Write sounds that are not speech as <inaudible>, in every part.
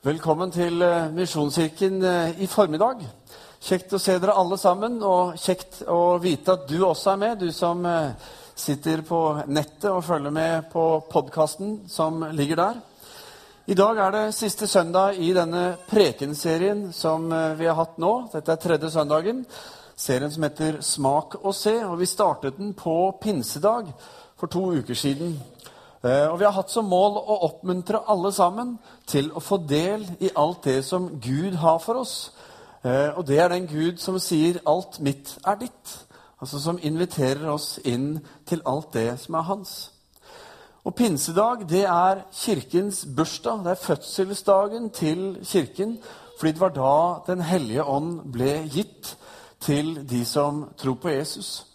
Velkommen til eh, Misjonskirken eh, i formiddag. Kjekt å se dere alle sammen, og kjekt å vite at du også er med, du som eh, sitter på nettet og følger med på podkasten som ligger der. I dag er det siste søndag i denne prekenserien som vi har hatt nå. Dette er tredje søndagen. Serien som heter Smak og se. Og vi startet den på pinsedag for to uker siden. Eh, og vi har hatt som mål å oppmuntre alle sammen til å få del i alt det som Gud har for oss. Eh, og det er den Gud som sier 'alt mitt er ditt'. Altså som inviterer oss inn til alt det som er hans. Og pinsedag, det er kirkens bursdag. Det er fødselsdagen til kirken. Fordi det var da Den hellige ånd ble gitt til de som tror på Jesus.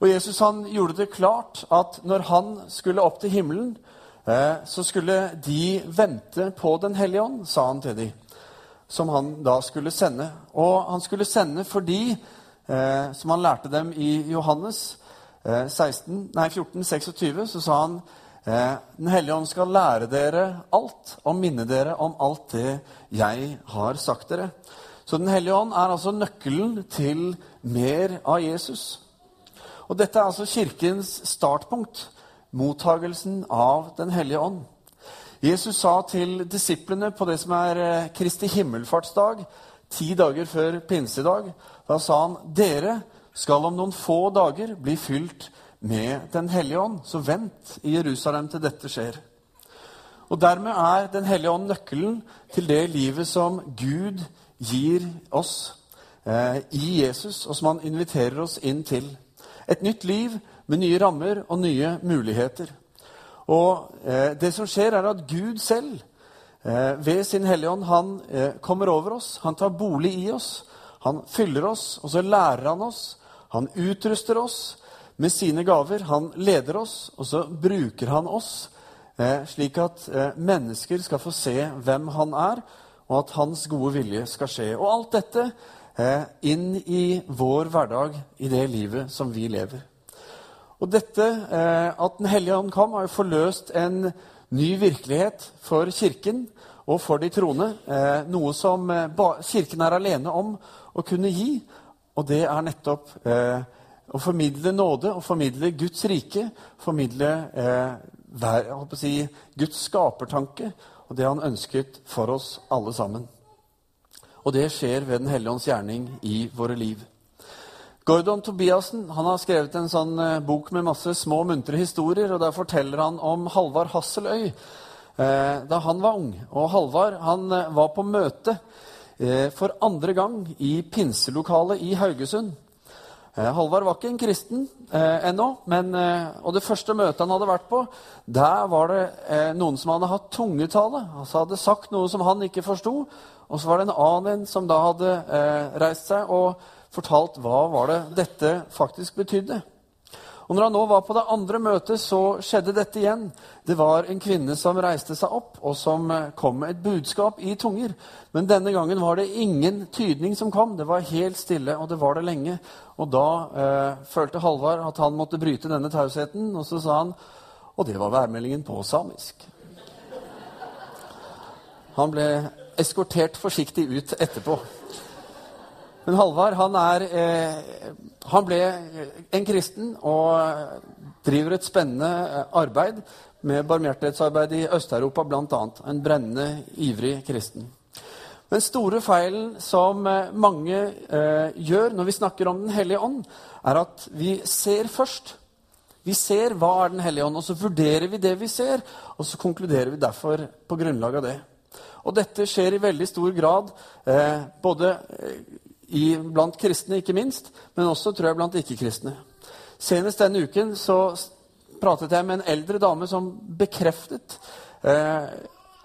Og Jesus han gjorde det klart at når han skulle opp til himmelen, eh, så skulle de vente på Den hellige ånd, sa han til dem, som han da skulle sende. Og han skulle sende fordi, eh, som han lærte dem i Johannes eh, 16, nei, 14, 26, så sa han eh, Den hellige ånd skal lære dere alt og minne dere om alt det jeg har sagt dere. Så Den hellige ånd er altså nøkkelen til mer av Jesus. Og dette er altså Kirkens startpunkt, mottagelsen av Den hellige ånd. Jesus sa til disiplene på det som er eh, Kristi himmelfartsdag, ti dager før pinsedag, da sa han dere skal om noen få dager bli fylt med Den hellige ånd. Så vent i Jerusalem til dette skjer. Og Dermed er Den hellige ånd nøkkelen til det livet som Gud gir oss eh, i Jesus, og som han inviterer oss inn til. Et nytt liv med nye rammer og nye muligheter. Og eh, det som skjer, er at Gud selv, eh, ved sin Hellige Ånd, han eh, kommer over oss. Han tar bolig i oss. Han fyller oss, og så lærer han oss. Han utruster oss med sine gaver. Han leder oss, og så bruker han oss eh, slik at eh, mennesker skal få se hvem han er, og at hans gode vilje skal skje. Og alt dette inn i vår hverdag, i det livet som vi lever. Og dette, eh, at Den hellige ånd kom, har jo forløst en ny virkelighet for Kirken og for de troende. Eh, noe som Kirken er alene om å kunne gi. Og det er nettopp å formidle nåde å formidle Guds rike. Formidle eh, Guds skapertanke og det han ønsket for oss alle sammen. Og det skjer ved Den hellige ånds gjerning i våre liv. Gordon Tobiassen han har skrevet en sånn eh, bok med masse små, muntre historier. og Der forteller han om Halvard Hasseløy eh, da han var ung. Og Halvard han eh, var på møte eh, for andre gang i pinselokalet i Haugesund. Eh, Halvard var ikke en kristen eh, ennå, men, og det første møtet han hadde vært på, der var det noen som hadde hatt tungetale. Altså hadde sagt noe som han ikke forsto, og så var det en annen som da hadde eh, reist seg og fortalt hva var det dette faktisk betydde. Og når han nå var på det andre møtet, så skjedde dette igjen. Det var en kvinne som reiste seg opp, og som eh, kom med et budskap i tunger. Men denne gangen var det ingen tydning som kom. Det var helt stille, og det var det lenge. Og da eh, følte Halvard at han måtte bryte denne tausheten, og så sa han Og det var værmeldingen på samisk. Han ble eskortert forsiktig ut etterpå. Men Halvard han, er, eh, han ble en kristen og driver et spennende eh, arbeid med barmhjertighetsarbeid i Øst-Europa bl.a. En brennende, ivrig kristen. Den store feilen som eh, mange gjør når vi snakker om Den hellige ånd, er at vi ser først. Vi ser hva er Den hellige ånd, og så vurderer vi det vi ser, og så konkluderer vi derfor på grunnlag av det. Og dette skjer i veldig stor grad eh, både i, blant kristne, ikke minst, men også tror jeg, blant ikke-kristne. Senest denne uken så pratet jeg med en eldre dame som bekreftet eh,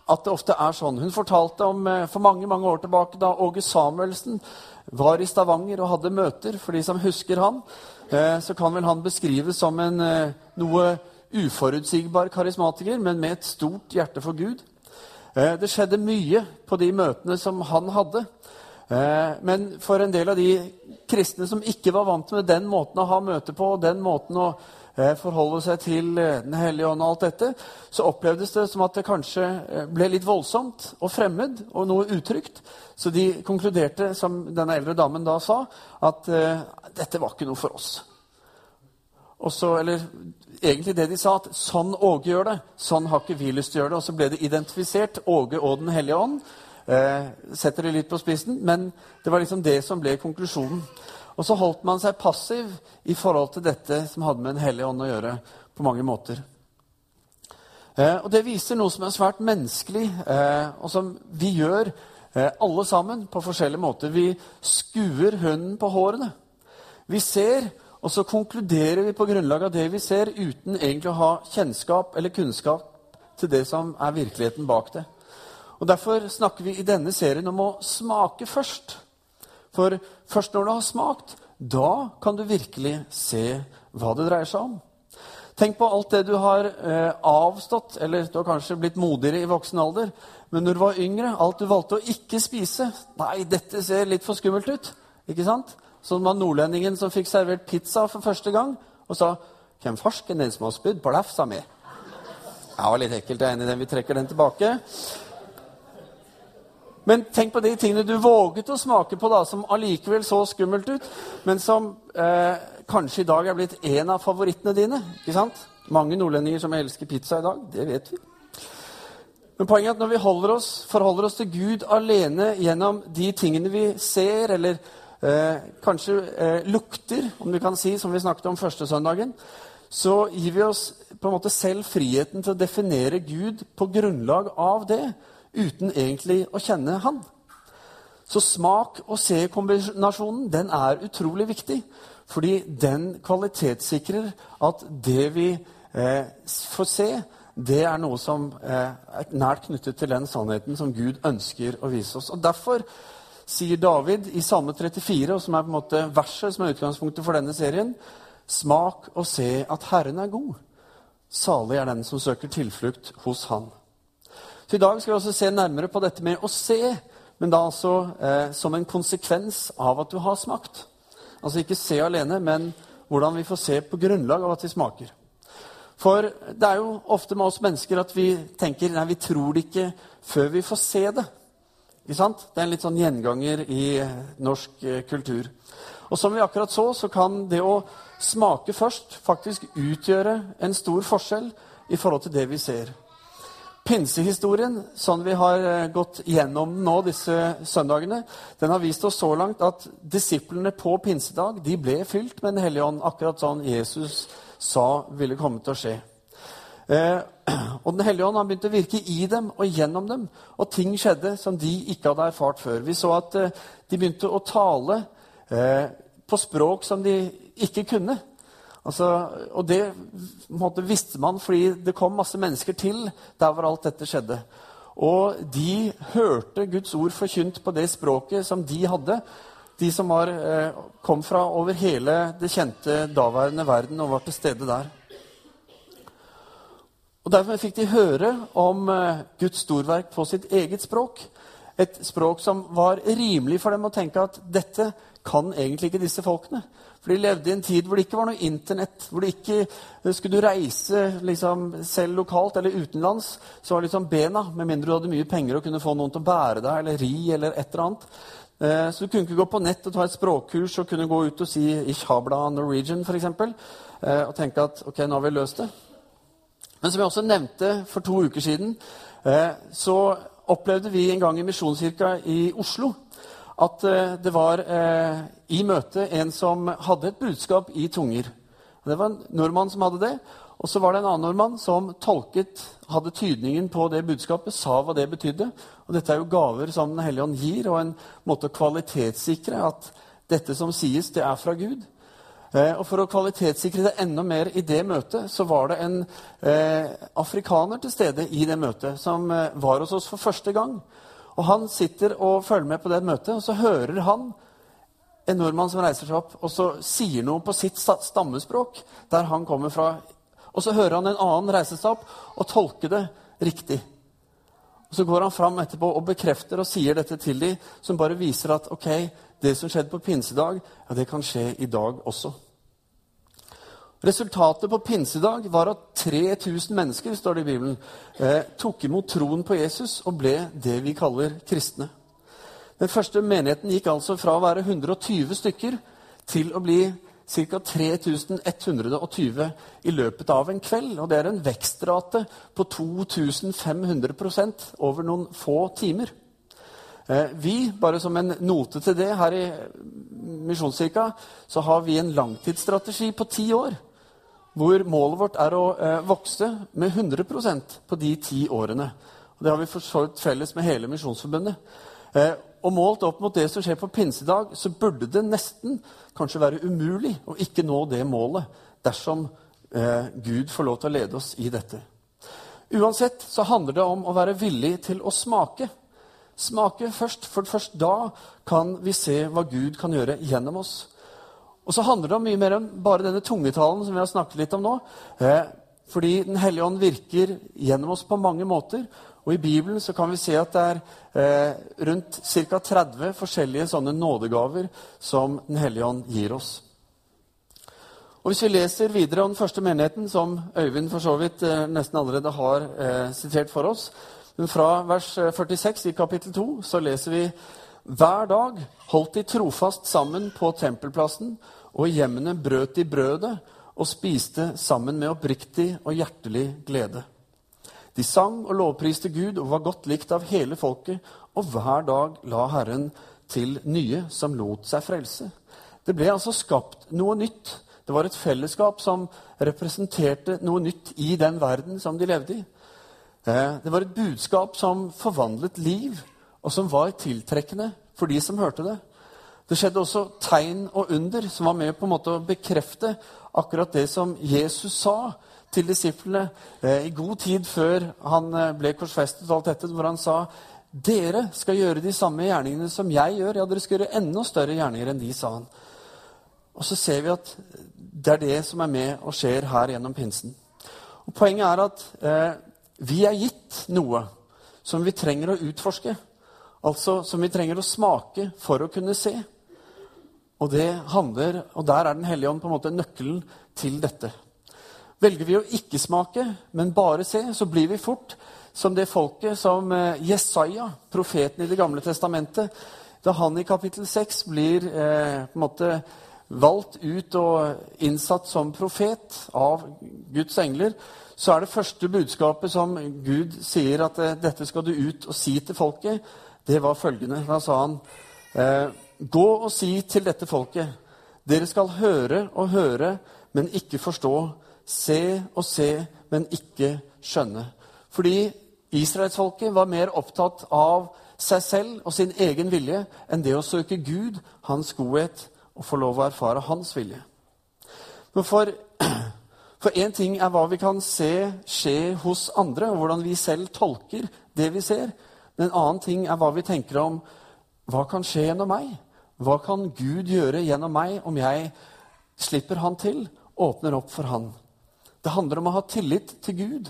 at det ofte er sånn. Hun fortalte om eh, for mange mange år tilbake da Åge Samuelsen var i Stavanger og hadde møter. For de som husker han, eh, så kan vel han beskrives som en eh, noe uforutsigbar karismatiker, men med et stort hjerte for Gud. Eh, det skjedde mye på de møtene som han hadde. Eh, men for en del av de kristne som ikke var vant med den måten å ha møte på, den måten å eh, forholde seg til eh, Den hellige ånd og alt dette, så opplevdes det som at det kanskje ble litt voldsomt og fremmed og noe utrygt. Så de konkluderte, som denne eldre damen da sa, at dette var ikke noe for oss. Og så, eller egentlig det de sa, at sånn Åge gjør det, sånn har ikke vi lyst til å gjøre det. Og så ble det identifisert, Åge og Den hellige ånd. Eh, setter det litt på spissen, men det var liksom det som ble konklusjonen. Og så holdt man seg passiv i forhold til dette som hadde med Den hellige ånd å gjøre. på mange måter. Eh, og Det viser noe som er svært menneskelig, eh, og som vi gjør eh, alle sammen på forskjellige måter. Vi skuer hunden på hårene. Vi ser, og så konkluderer vi på grunnlag av det vi ser, uten egentlig å ha kjennskap eller kunnskap til det som er virkeligheten bak det. Og Derfor snakker vi i denne serien om å smake først. For først når du har smakt, da kan du virkelig se hva det dreier seg om. Tenk på alt det du har eh, avstått, eller du har kanskje blitt modigere i voksen alder. Men når du var yngre, alt du valgte å ikke spise Nei, dette ser litt for skummelt ut. Ikke sant? Sånn var nordlendingen som fikk servert pizza for første gang og sa 'Hvem farsken den som har spydd på lefsa mi?' Var litt ekkelt. Jeg er enig i den. Vi trekker den tilbake. Men tenk på de tingene du våget å smake på, da, som allikevel så skummelt ut, men som eh, kanskje i dag er blitt en av favorittene dine. ikke sant? Mange nordlendinger som elsker pizza i dag. Det vet vi. Men poenget er at når vi oss, forholder oss til Gud alene gjennom de tingene vi ser, eller eh, kanskje eh, lukter, om du kan si, som vi snakket om første søndagen, så gir vi oss på en måte selv friheten til å definere Gud på grunnlag av det uten egentlig å kjenne Han. Så smak og se-kombinasjonen den er utrolig viktig. Fordi den kvalitetssikrer at det vi eh, får se, det er noe som eh, er nært knyttet til den sannheten som Gud ønsker å vise oss. Og Derfor sier David i Salme 34, og som er på en måte verset som er utgangspunktet for denne serien, smak og se at Herren er god. Salig er den som søker tilflukt hos Han. Så I dag skal vi også se nærmere på dette med å se, men da altså eh, som en konsekvens av at du har smakt. Altså ikke se alene, men hvordan vi får se på grunnlag av at vi smaker. For det er jo ofte med oss mennesker at vi tenker nei, vi tror det ikke før vi får se det. Ikke sant? Det er en litt sånn gjenganger i norsk eh, kultur. Og som vi akkurat så, så kan det å smake først faktisk utgjøre en stor forskjell i forhold til det vi ser. Pinsehistorien, sånn vi har eh, gått gjennom nå disse søndagene, den har vist oss så langt at disiplene på pinsedag de ble fylt med Den hellige ånd, akkurat sånn Jesus sa ville komme til å skje. Eh, <clears throat> og Den hellige ånd har begynt å virke i dem og gjennom dem, og ting skjedde som de ikke hadde erfart før. Vi så at eh, de begynte å tale eh, på språk som de ikke kunne. Altså, og det måte, visste man fordi det kom masse mennesker til der hvor alt dette skjedde. Og de hørte Guds ord forkynt på det språket som de hadde. De som var, eh, kom fra over hele det kjente daværende verden og var til stede der. Og Derfor fikk de høre om eh, Guds storverk på sitt eget språk. Et språk som var rimelig for dem å tenke at dette kan egentlig ikke disse folkene. For de levde i en tid hvor det ikke var noe Internett. hvor det ikke eh, Skulle du reise liksom, selv lokalt eller utenlands, så var det liksom bena. Med mindre du hadde mye penger og kunne få noen til å bære deg eller ri eller et eller annet. Eh, så du kunne ikke gå på nett og ta et språkkurs og kunne gå ut og si 'Ich habla Norwegian', f.eks. Eh, og tenke at ok, nå har vi løst det. Men som jeg også nevnte for to uker siden, så opplevde vi en gang i Misjonskirka i Oslo at eh, det var eh, i møte en som hadde et budskap i tunger. Det var en nordmann som hadde det. Og så var det en annen nordmann som tolket, hadde tydningen på det budskapet, sa hva det betydde. Og dette er jo gaver som Den hellige ånd gir, og en måte å kvalitetssikre at dette som sies, det er fra Gud. Eh, og For å kvalitetssikre det enda mer i det møtet, så var det en eh, afrikaner til stede i det møtet, som eh, var hos oss for første gang. Og Han sitter og følger med på det møtet, og så hører han en nordmann som reiser seg opp og så sier noe på sitt stammespråk, der han kommer fra. Og så hører han en annen reise seg opp og tolke det riktig. Og Så går han fram etterpå og bekrefter og sier dette til dem, som bare viser at ok, det som skjedde på pinsedag, ja, det kan skje i dag også. Resultatet på pinsedag var at 3000 mennesker står det i Bibelen, eh, tok imot troen på Jesus og ble det vi kaller kristne. Den første menigheten gikk altså fra å være 120 stykker til å bli ca. 3120 i løpet av en kveld. Og det er en vekstrate på 2500% over noen få timer. Eh, vi, bare som en note til det, her i Misjonskirka så har vi en langtidsstrategi på ti år. Hvor målet vårt er å eh, vokse med 100% på de ti årene. Og det har vi for felles med hele Misjonsforbundet. Eh, og målt opp mot det som skjer på pinsedag, så burde det nesten kanskje være umulig å ikke nå det målet dersom eh, Gud får lov til å lede oss i dette. Uansett så handler det om å være villig til å smake. Smake først, for først da kan vi se hva Gud kan gjøre gjennom oss. Og så handler det om mye mer enn bare denne tungetalen som vi har snakket litt om nå. Eh, fordi Den hellige ånd virker gjennom oss på mange måter. Og I Bibelen så kan vi se at det er eh, rundt ca. 30 forskjellige sånne nådegaver som Den hellige ånd gir oss. Og Hvis vi leser videre om den første menigheten, som Øyvind for så vidt eh, nesten allerede har eh, sitert for oss men Fra vers 46 eh, i kapittel 2 så leser vi hver dag holdt de trofast sammen på tempelplassen, og i hjemmene brøt de brødet og spiste sammen med oppriktig og hjertelig glede. De sang og lovpriste Gud og var godt likt av hele folket, og hver dag la Herren til nye som lot seg frelse. Det ble altså skapt noe nytt. Det var et fellesskap som representerte noe nytt i den verden som de levde i. Eh, det var et budskap som forvandlet liv, og som var tiltrekkende for de som hørte det. Det skjedde også tegn og under som var med på en måte å bekrefte akkurat det som Jesus sa til disiplene eh, i god tid før han eh, ble korsfestet, og alt dette, hvor han sa dere skal gjøre de samme gjerningene som jeg gjør. Ja, dere skal gjøre enda større gjerninger enn de, sa han. Og så ser vi at det er det som er med og skjer her gjennom pinsen. Og Poenget er at eh, vi er gitt noe som vi trenger å utforske. Altså som vi trenger å smake for å kunne se. Og det handler, og der er Den hellige ånd på en måte nøkkelen til dette. Velger vi å ikke smake, men bare se, så blir vi fort som det folket som eh, Jesaja, profeten i Det gamle testamentet, da han i kapittel 6 blir eh, på en måte valgt ut og innsatt som profet av Guds engler, så er det første budskapet som Gud sier at eh, dette skal du ut og si til folket, det var følgende. Da sa han eh, Gå og si til dette folket, dere skal høre og høre, men ikke forstå se og se, men ikke skjønne. Fordi israelsfolket var mer opptatt av seg selv og sin egen vilje enn det å søke Gud, hans godhet, og få lov å erfare hans vilje. Men for <clears throat> én ting er hva vi kan se skje hos andre, og hvordan vi selv tolker det vi ser. Men en annen ting er hva vi tenker om hva kan skje gjennom meg? Hva kan Gud gjøre gjennom meg om jeg slipper Han til, åpner opp for Han? Det handler om å ha tillit til Gud.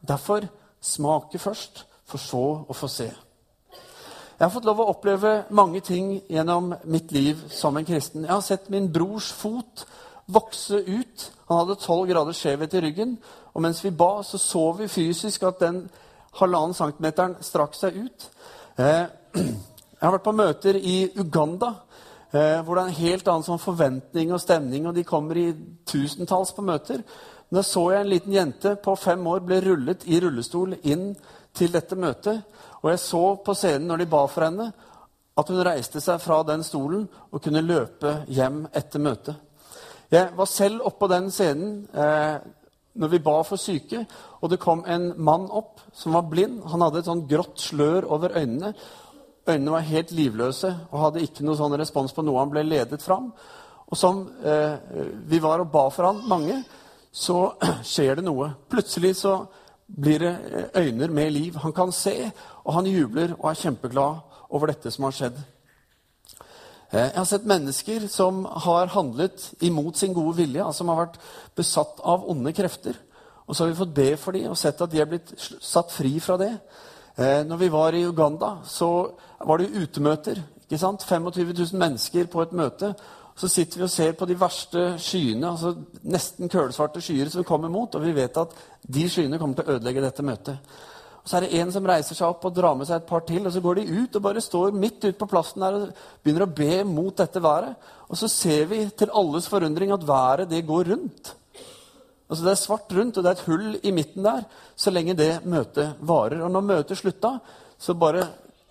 Derfor smake først, for så å få se. Jeg har fått lov å oppleve mange ting gjennom mitt liv som en kristen. Jeg har sett min brors fot vokse ut. Han hadde tolv grader skjevhet i ryggen. Og mens vi ba, så så vi fysisk at den halvannen centimeteren strakk seg ut. Eh, jeg har vært på møter i Uganda eh, hvor det er en helt annen sånn forventning og stemning, og de kommer i tusentalls på møter. Da så jeg en liten jente på fem år ble rullet i rullestol inn til dette møtet. Og jeg så på scenen når de ba for henne, at hun reiste seg fra den stolen og kunne løpe hjem etter møtet. Jeg var selv oppå den scenen eh, når vi ba for syke, og det kom en mann opp som var blind. Han hadde et sånn grått slør over øynene. Øynene var helt livløse og hadde ikke noen sånn respons på noe. Han ble ledet fram. Og som eh, vi var og ba for han, mange, så <clears throat> skjer det noe. Plutselig så blir det eh, øyne med liv. Han kan se, og han jubler og er kjempeglad over dette som har skjedd. Eh, jeg har sett mennesker som har handlet imot sin gode vilje, altså som har vært besatt av onde krefter. Og så har vi fått be for dem og sett at de er blitt satt fri fra det. Eh, når vi var i Uganda, så var det utemøter. ikke sant? 25 000 mennesker på et møte. Så sitter vi og ser på de verste skyene, altså nesten kølsvarte skyer som kommer mot, og vi vet at de skyene kommer til å ødelegge dette møtet. Så er det en som reiser seg opp og drar med seg et par til, og så går de ut og bare står midt ute på plassen der og begynner å be mot dette været. Og så ser vi til alles forundring at været, det går rundt. Altså Det er svart rundt, og det er et hull i midten der så lenge det møtet varer. Og når møtet slutta, så bare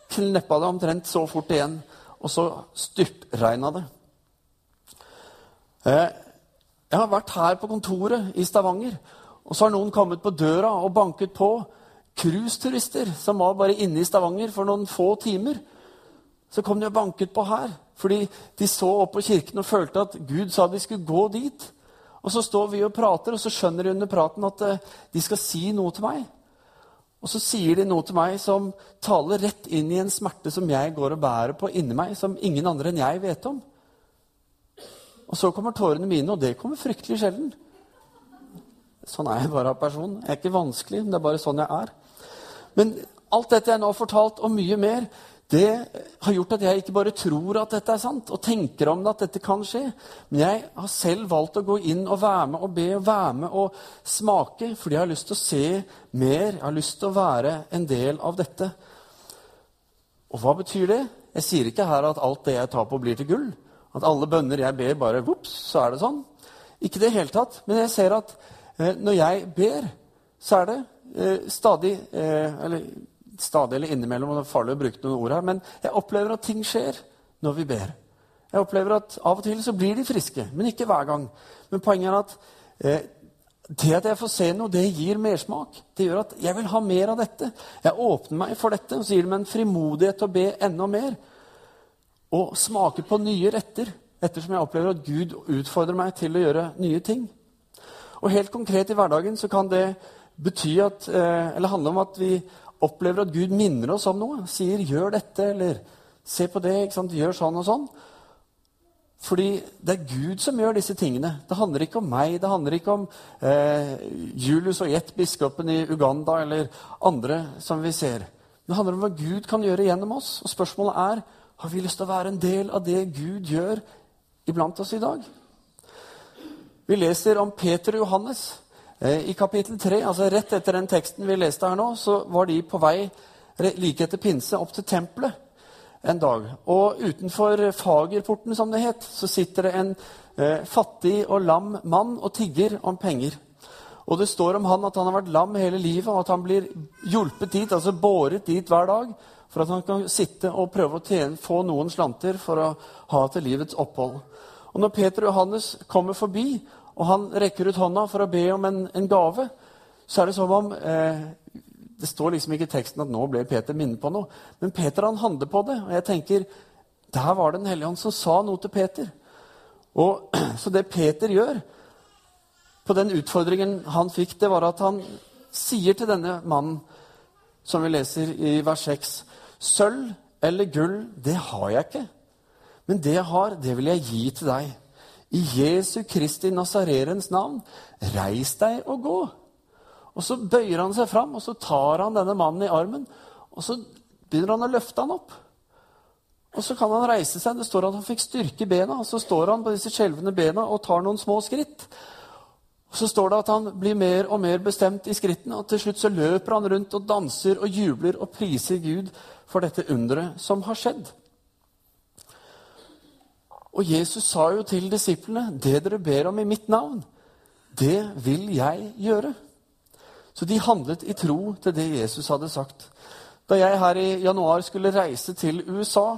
kneppa det omtrent så fort igjen, og så styrtregna det. Eh, jeg har vært her på kontoret i Stavanger, og så har noen kommet på døra og banket på. Cruiseturister som var bare inne i Stavanger for noen få timer. Så kom de og banket på her, fordi de så opp på kirken og følte at Gud sa de skulle gå dit. Og så står vi og prater, og så skjønner de under praten at eh, de skal si noe til meg. Og så sier de noe til meg som taler rett inn i en smerte som jeg går og bærer på inni meg, som ingen andre enn jeg vet om. Og så kommer tårene mine, og det kommer fryktelig sjelden. Sånn er jeg bare av person. Jeg er ikke vanskelig, det er bare sånn jeg er. Men alt dette jeg nå har fortalt, og mye mer, det har gjort at jeg ikke bare tror at dette er sant, og tenker om det at dette kan skje, men jeg har selv valgt å gå inn og være med og be og være med og smake, fordi jeg har lyst til å se mer, jeg har lyst til å være en del av dette. Og hva betyr det? Jeg sier ikke her at alt det jeg tar på, blir til gull. At alle bønner jeg ber, bare vops, så er det sånn. Ikke det hele tatt. Men jeg ser at eh, når jeg ber, så er det stadig eh, Eller stadig eller innimellom, og det er farlig å bruke noen ord her, men jeg opplever at ting skjer når vi ber. Jeg opplever at Av og til så blir de friske, men ikke hver gang. Men poenget er at eh, det at jeg får se noe, det gir mersmak. Det gjør at jeg vil ha mer av dette. Jeg åpner meg for dette, og så gir det meg en frimodighet til å be enda mer. Og smake på nye retter, ettersom jeg opplever at Gud utfordrer meg til å gjøre nye ting. Og helt konkret i hverdagen så kan det bety at, eh, eller handle om at vi opplever at Gud minner oss om noe, sier 'gjør dette', eller 'se på det', gjør sånn og sånn. Fordi det er Gud som gjør disse tingene. Det handler ikke om meg. Det handler ikke om eh, Julius og Jet, biskopen i Uganda, eller andre som vi ser. Det handler om hva Gud kan gjøre gjennom oss. Og spørsmålet er har vi lyst til å være en del av det Gud gjør iblant oss i dag. Vi leser om Peter og Johannes. Eh, I kapittel 3, altså rett etter den teksten vi leste her nå, så var de på vei like etter pinse opp til tempelet en dag. Og utenfor Fagerporten, som det het, så sitter det en eh, fattig og lam mann og tigger om penger. Og det står om han at han har vært lam hele livet, og at han blir hjulpet dit, altså båret dit hver dag, for at han kan sitte og prøve å tjene, få noen slanter for å ha til livets opphold. Og når Peter og Johannes kommer forbi og han rekker ut hånda for å be om en, en gave, så er det som om eh, Det står liksom ikke i teksten at nå ble Peter minnet på noe, men Peter han handler på det. Og jeg tenker der var det Den hellige ånd som sa noe til Peter. Og, <clears throat> så det Peter gjør på den utfordringen han fikk, det var at han sier til denne mannen, som vi leser i vers 6, Sølv eller gull, det har jeg ikke. Men det jeg har, det vil jeg gi til deg. I Jesu Kristi Nazarerens navn, reis deg og gå. Og Så bøyer han seg fram og så tar han denne mannen i armen og så begynner han å løfte han opp. Og Så kan han reise seg. Det står at han fikk styrke bena. og Så står han på disse skjelvende bena og tar noen små skritt. Og Så står det at han blir mer og mer bestemt i skrittene, og til slutt så løper han rundt og danser og jubler og priser Gud for dette underet som har skjedd. Og Jesus sa jo til disiplene, 'Det dere ber om i mitt navn, det vil jeg gjøre.' Så de handlet i tro til det Jesus hadde sagt. Da jeg her i januar skulle reise til USA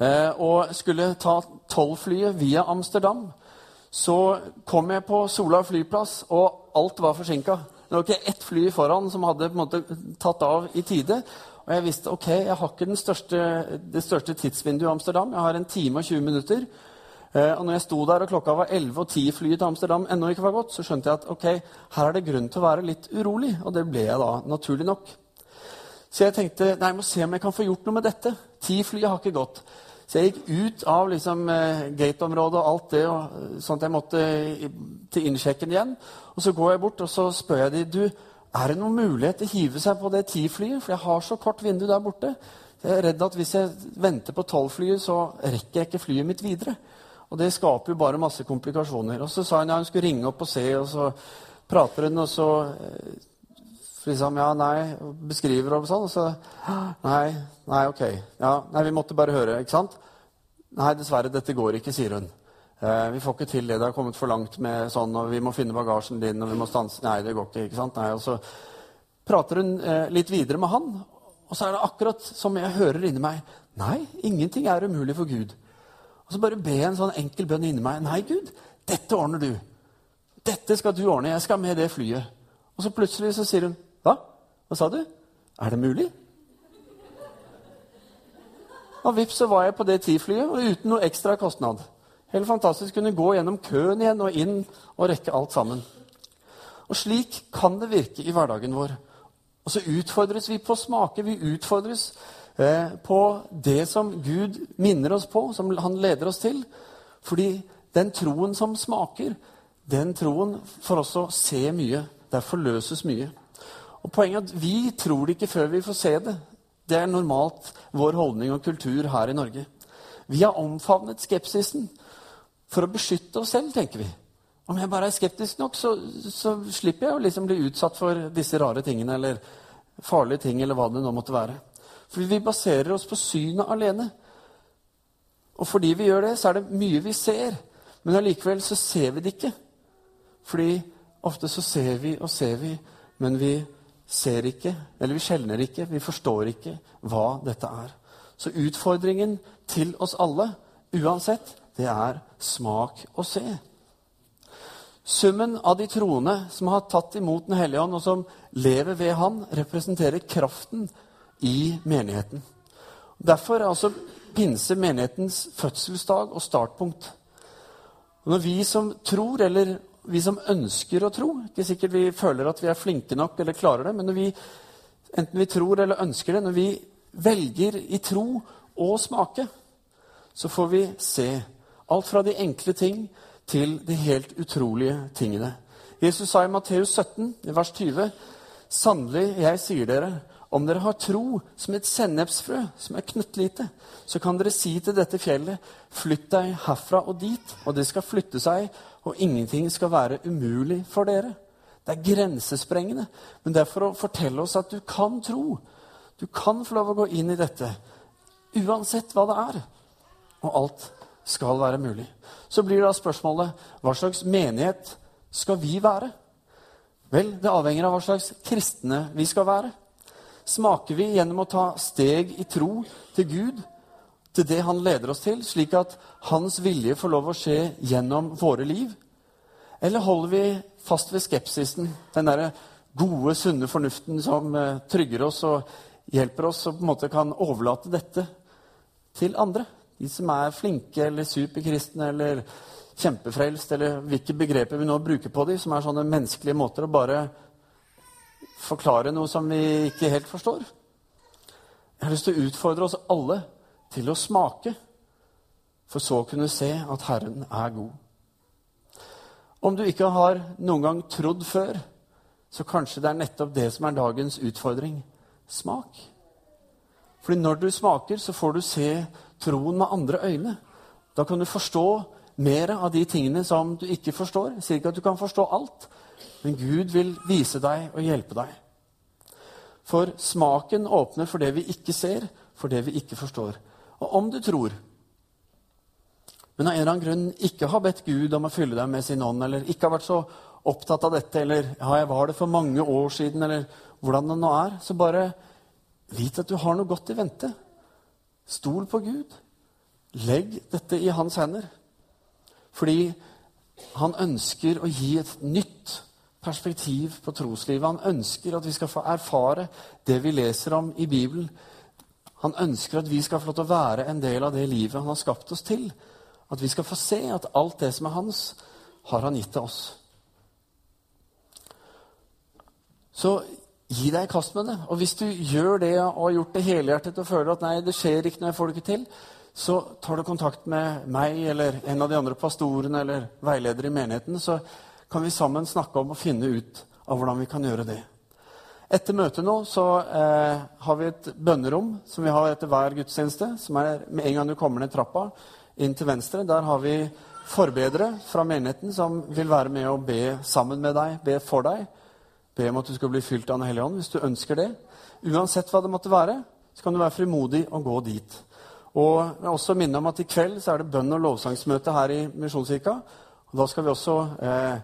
eh, og skulle ta tollflyet via Amsterdam, så kom jeg på Sola flyplass, og alt var forsinka. Det var ikke ett fly foran som hadde måte, tatt av i tide. Og jeg visste ok, jeg har ikke største, det største tidsvinduet i Amsterdam. Jeg har en time og 20 minutter. Eh, og når jeg sto der og klokka var 11 og 10 flyet til Amsterdam ennå ikke var gått, så skjønte jeg at ok, her er det grunn til å være litt urolig. Og det ble jeg da, naturlig nok. Så jeg tenkte nei, jeg må se om jeg kan få gjort noe med dette. Ti fly har ikke gått. Så jeg gikk ut av liksom, eh, gateområdet og alt det, og, eh, sånn at jeg måtte til innsjekken igjen. Og så går jeg bort og så spør jeg de, du, er det noen mulighet til å hive seg på det Ti-flyet? For jeg har så kort vindu der borte. Jeg er redd at hvis jeg venter på tolvflyet, så rekker jeg ikke flyet mitt videre. Og det skaper jo bare masse komplikasjoner. Og så sa hun ja, hun skulle ringe opp og se, og så prater hun, og så eh, liksom Ja, nei, beskriver og sånn. Og så Nei, nei, ok. Ja, nei, vi måtte bare høre, ikke sant? Nei, dessverre, dette går ikke, sier hun. Eh, vi får ikke til det. Det har kommet for langt med sånn, og vi må finne bagasjen din, og vi må stanse Nei, det går ikke, ikke sant? Nei, og så prater hun eh, litt videre med han, og så er det akkurat som jeg hører inni meg Nei, ingenting er umulig for Gud. Og så bare be en sånn enkel bønn inni meg. Nei, Gud, dette ordner du. Dette skal du ordne. Jeg skal med det flyet. Og så plutselig så sier hun Hva? Hva sa du? Er det mulig? Og vips, så var jeg på det ti-flyet, og uten noe ekstra kostnad. Helt fantastisk. Kunne gå gjennom køen igjen og inn og rekke alt sammen. Og slik kan det virke i hverdagen vår. Og så utfordres vi på smake. Vi utfordres eh, på det som Gud minner oss på, som han leder oss til. Fordi den troen som smaker, den troen får også se mye. Derfor løses mye. Og Poenget er at vi tror det ikke før vi får se det. Det er normalt vår holdning og kultur her i Norge. Vi har omfavnet skepsisen for å beskytte oss selv, tenker vi. Om jeg bare er skeptisk nok, så, så slipper jeg å liksom bli utsatt for disse rare tingene eller farlige ting, eller hva det nå måtte være. For vi baserer oss på synet alene. Og fordi vi gjør det, så er det mye vi ser. Men allikevel så ser vi det ikke. Fordi ofte så ser vi og ser vi, men vi ser ikke, eller vi skjelner ikke, vi forstår ikke hva dette er. Så utfordringen til oss alle, uansett, det er smak og se. Summen av de troende som har tatt imot Den hellige ånd, og som lever ved Han, representerer kraften i menigheten. Derfor er altså pinse menighetens fødselsdag og startpunkt. Når vi som tror, eller vi som ønsker å tro Ikke sikkert vi føler at vi er flinke nok eller klarer det, men når vi, enten vi tror eller ønsker det, når vi velger i tro å smake, så får vi se alt fra de enkle ting til de helt utrolige tingene. Jesus sa i Matteus 17, vers 20.: Sannelig, jeg sier dere, om dere har tro som et sennepsfrø, som er knøttlite, så kan dere si til dette fjellet, flytt deg herfra og dit, og det skal flytte seg, og ingenting skal være umulig for dere. Det er grensesprengende, men det er for å fortelle oss at du kan tro. Du kan få lov å gå inn i dette, uansett hva det er. Og alt skal være mulig. Så blir da spørsmålet hva slags menighet skal vi være? Vel, det avhenger av hva slags kristne vi skal være. Smaker vi gjennom å ta steg i tro til Gud, til det Han leder oss til, slik at Hans vilje får lov å skje gjennom våre liv? Eller holder vi fast ved skepsisen, den derre gode, sunne fornuften som eh, trygger oss og hjelper oss, og på en måte kan overlate dette til andre? De som er flinke eller superkristne eller kjempefrelst, eller hvilke begreper vi nå bruker på dem, som er sånne menneskelige måter å bare forklare noe som vi ikke helt forstår. Jeg har lyst til å utfordre oss alle til å smake, for så å kunne se at Herren er god. Om du ikke har noen gang trodd før, så kanskje det er nettopp det som er dagens utfordring smak. Fordi når du smaker, så får du se troen med andre øyne. Da kan du forstå mer av de tingene som du ikke forstår. Jeg sier ikke at du kan forstå alt, men Gud vil vise deg og hjelpe deg. For smaken åpner for det vi ikke ser, for det vi ikke forstår. Og om du tror, men av en eller annen grunn ikke har bedt Gud om å fylle deg med sin ånd, eller ikke har vært så opptatt av dette, eller ja, jeg var det for mange år siden, eller hvordan det nå er, så bare vit at du har noe godt i vente. Stol på Gud. Legg dette i hans hender. Fordi han ønsker å gi et nytt perspektiv på troslivet. Han ønsker at vi skal få erfare det vi leser om i Bibelen. Han ønsker at vi skal få lov til å være en del av det livet han har skapt oss til. At vi skal få se at alt det som er hans, har han gitt til oss. Så Gi deg i kast med det. Og hvis du gjør det og har gjort det helhjertet og føler at nei, det skjer ikke når jeg får det ikke til, så tar du kontakt med meg eller en av de andre pastorene eller veiledere i menigheten, så kan vi sammen snakke om å finne ut av hvordan vi kan gjøre det. Etter møtet nå så eh, har vi et bønnerom som vi har etter hver gudstjeneste. som er Med en gang du kommer ned trappa inn til venstre, der har vi forbedere fra menigheten som vil være med og be sammen med deg, be for deg. Be om at du skal bli fylt av Den hellige ånd hvis du ønsker det. Uansett hva det måtte være, så kan du være frimodig og gå dit. Og jeg vil også minne om at i kveld så er det bønn- og lovsangsmøte her i Misjonskirka. Og da skal vi også eh,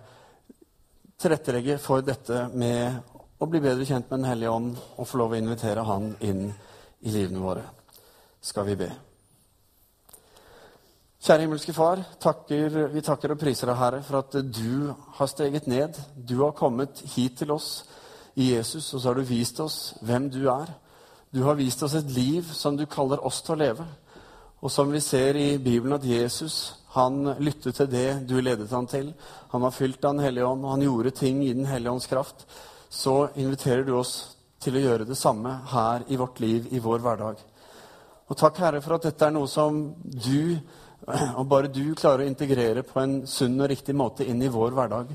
tilrettelegge for dette med å bli bedre kjent med Den hellige ånd og få lov å invitere Han inn i livene våre. Skal vi be. Kjære himmelske Far, takker, vi takker og priser deg, Herre, for at du har steget ned. Du har kommet hit til oss i Jesus, og så har du vist oss hvem du er. Du har vist oss et liv som du kaller oss til å leve. Og som vi ser i Bibelen, at Jesus han lyttet til det du ledet han til. Han var fylt av Den hellige ånd, og han gjorde ting i Den hellige ånds kraft. Så inviterer du oss til å gjøre det samme her i vårt liv, i vår hverdag. Og takk, Herre, for at dette er noe som du, og bare du, klarer å integrere på en sunn og riktig måte inn i vår hverdag.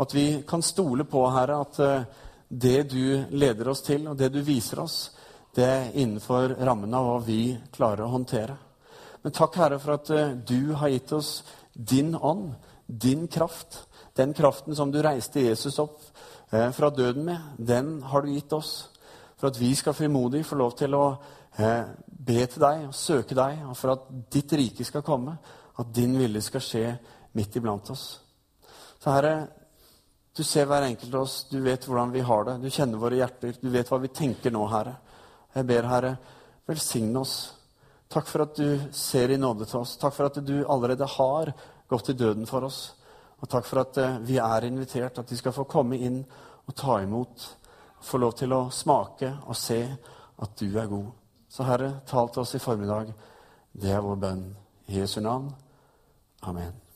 At vi kan stole på, Herre, at eh, det du leder oss til, og det du viser oss, det er innenfor rammen av hva vi klarer å håndtere. Men takk, Herre, for at eh, du har gitt oss din ånd, din kraft. Den kraften som du reiste Jesus opp eh, fra døden med, den har du gitt oss. For at vi skal frimodig få lov til å be til deg og søke deg, og for at ditt rike skal komme, at din vilje skal skje midt iblant oss. Så Herre, du ser hver enkelt av oss, du vet hvordan vi har det, du kjenner våre hjerter, du vet hva vi tenker nå, Herre. Jeg ber, Herre, velsigne oss. Takk for at du ser i nåde til oss. Takk for at du allerede har gått i døden for oss. Og takk for at eh, vi er invitert, at vi skal få komme inn og ta imot. Få lov til å smake og se at du er god. Så Herre, tal til oss i formiddag. Det er vår bønn. I Jesu navn. Amen.